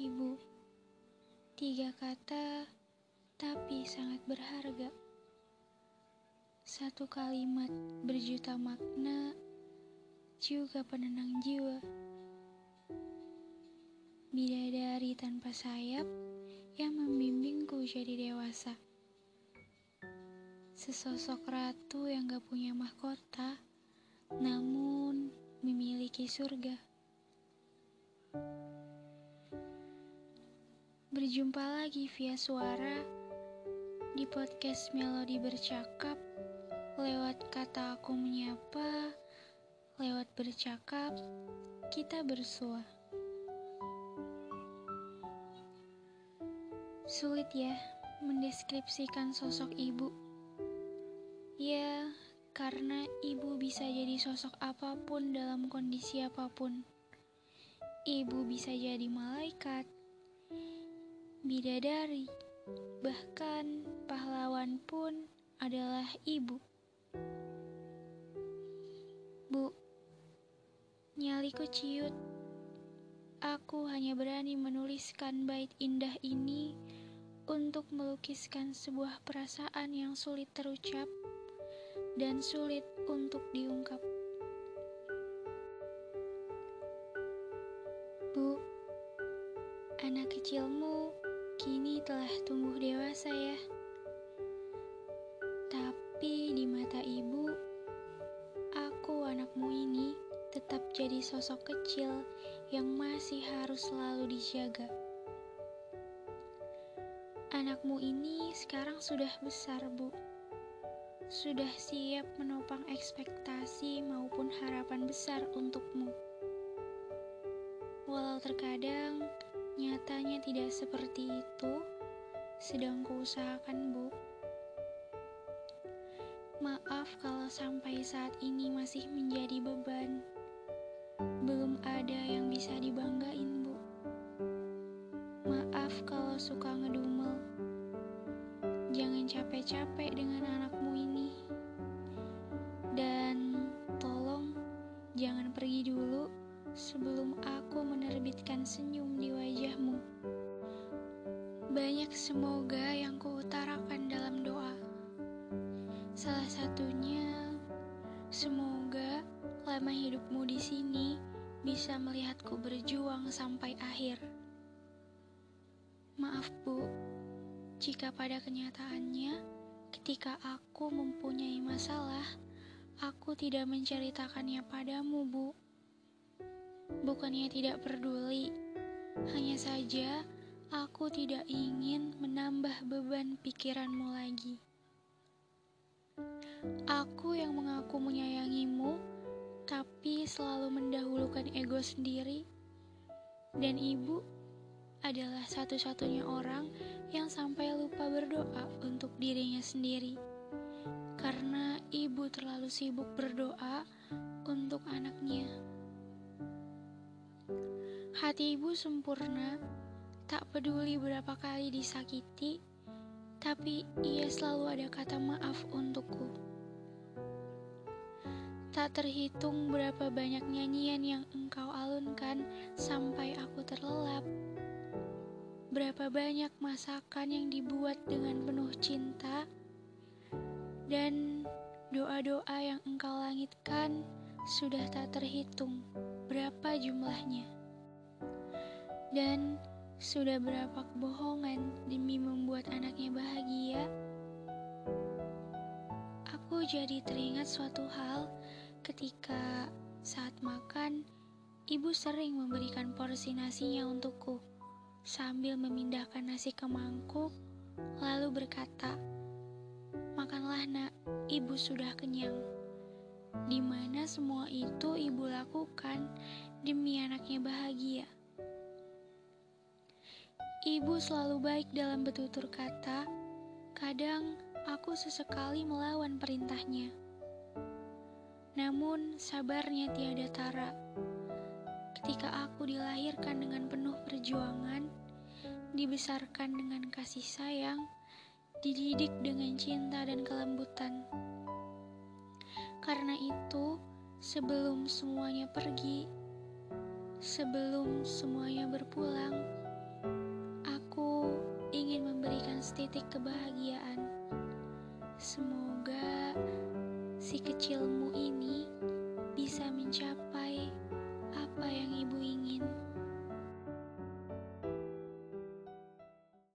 ibu. Tiga kata, tapi sangat berharga. Satu kalimat berjuta makna, juga penenang jiwa. Bidadari tanpa sayap yang membimbingku jadi dewasa. Sesosok ratu yang gak punya mahkota, namun memiliki surga. Berjumpa lagi via suara di podcast Melodi Bercakap lewat kata aku menyapa, lewat bercakap kita bersua. Sulit ya mendeskripsikan sosok ibu. Ya, karena ibu bisa jadi sosok apa pun dalam kondisi apa pun. Ibu bisa jadi malaikat, bidadari, bahkan pahlawan pun adalah ibu. Bu, nyaliku ciut. Aku hanya berani menuliskan bait indah ini untuk melukiskan sebuah perasaan yang sulit terucap dan sulit untuk diungkap. Bu, anak kecilmu kini telah tumbuh dewasa ya. Tapi di mata ibu, aku anakmu ini tetap jadi sosok kecil yang masih harus selalu dijaga. Anakmu ini sekarang sudah besar, Bu. Sudah siap menopang ekspektasi maupun harapan besar untukmu. Walau terkadang Nyatanya tidak seperti itu, sedang kuusahakan, Bu. Maaf kalau sampai saat ini masih menjadi beban. Belum ada yang bisa dibanggain, Bu. Maaf kalau suka ngedumel. Jangan capek-capek dengan anakmu ini. Dan tolong jangan pergi dulu sebelum aku semoga yang kuutarakan dalam doa. Salah satunya, semoga lama hidupmu di sini bisa melihatku berjuang sampai akhir. Maaf, Bu, jika pada kenyataannya, ketika aku mempunyai masalah, aku tidak menceritakannya padamu, Bu. Bukannya tidak peduli, hanya saja aku tidak ingin menambah beban pikiranmu lagi. Aku yang mengaku menyayangimu, tapi selalu mendahulukan ego sendiri, dan ibu adalah satu-satunya orang yang sampai lupa berdoa untuk dirinya sendiri, karena ibu terlalu sibuk berdoa untuk anaknya. Hati ibu sempurna, tak peduli berapa kali disakiti, tapi ia selalu ada kata maaf untukku. Tak terhitung berapa banyak nyanyian yang engkau alunkan sampai aku terlelap. Berapa banyak masakan yang dibuat dengan penuh cinta dan doa-doa yang engkau langitkan sudah tak terhitung berapa jumlahnya. Dan sudah berapa kebohongan demi membuat anaknya bahagia? Aku jadi teringat suatu hal ketika saat makan, ibu sering memberikan porsi nasinya untukku sambil memindahkan nasi ke mangkuk, lalu berkata, "Makanlah, Nak, ibu sudah kenyang." Di mana semua itu ibu lakukan demi anaknya bahagia. Ibu selalu baik dalam bertutur kata. Kadang aku sesekali melawan perintahnya. Namun sabarnya tiada tara. Ketika aku dilahirkan dengan penuh perjuangan, dibesarkan dengan kasih sayang, dididik dengan cinta dan kelembutan. Karena itu, sebelum semuanya pergi, sebelum semuanya berpulang, setitik kebahagiaan. Semoga si kecilmu ini bisa mencapai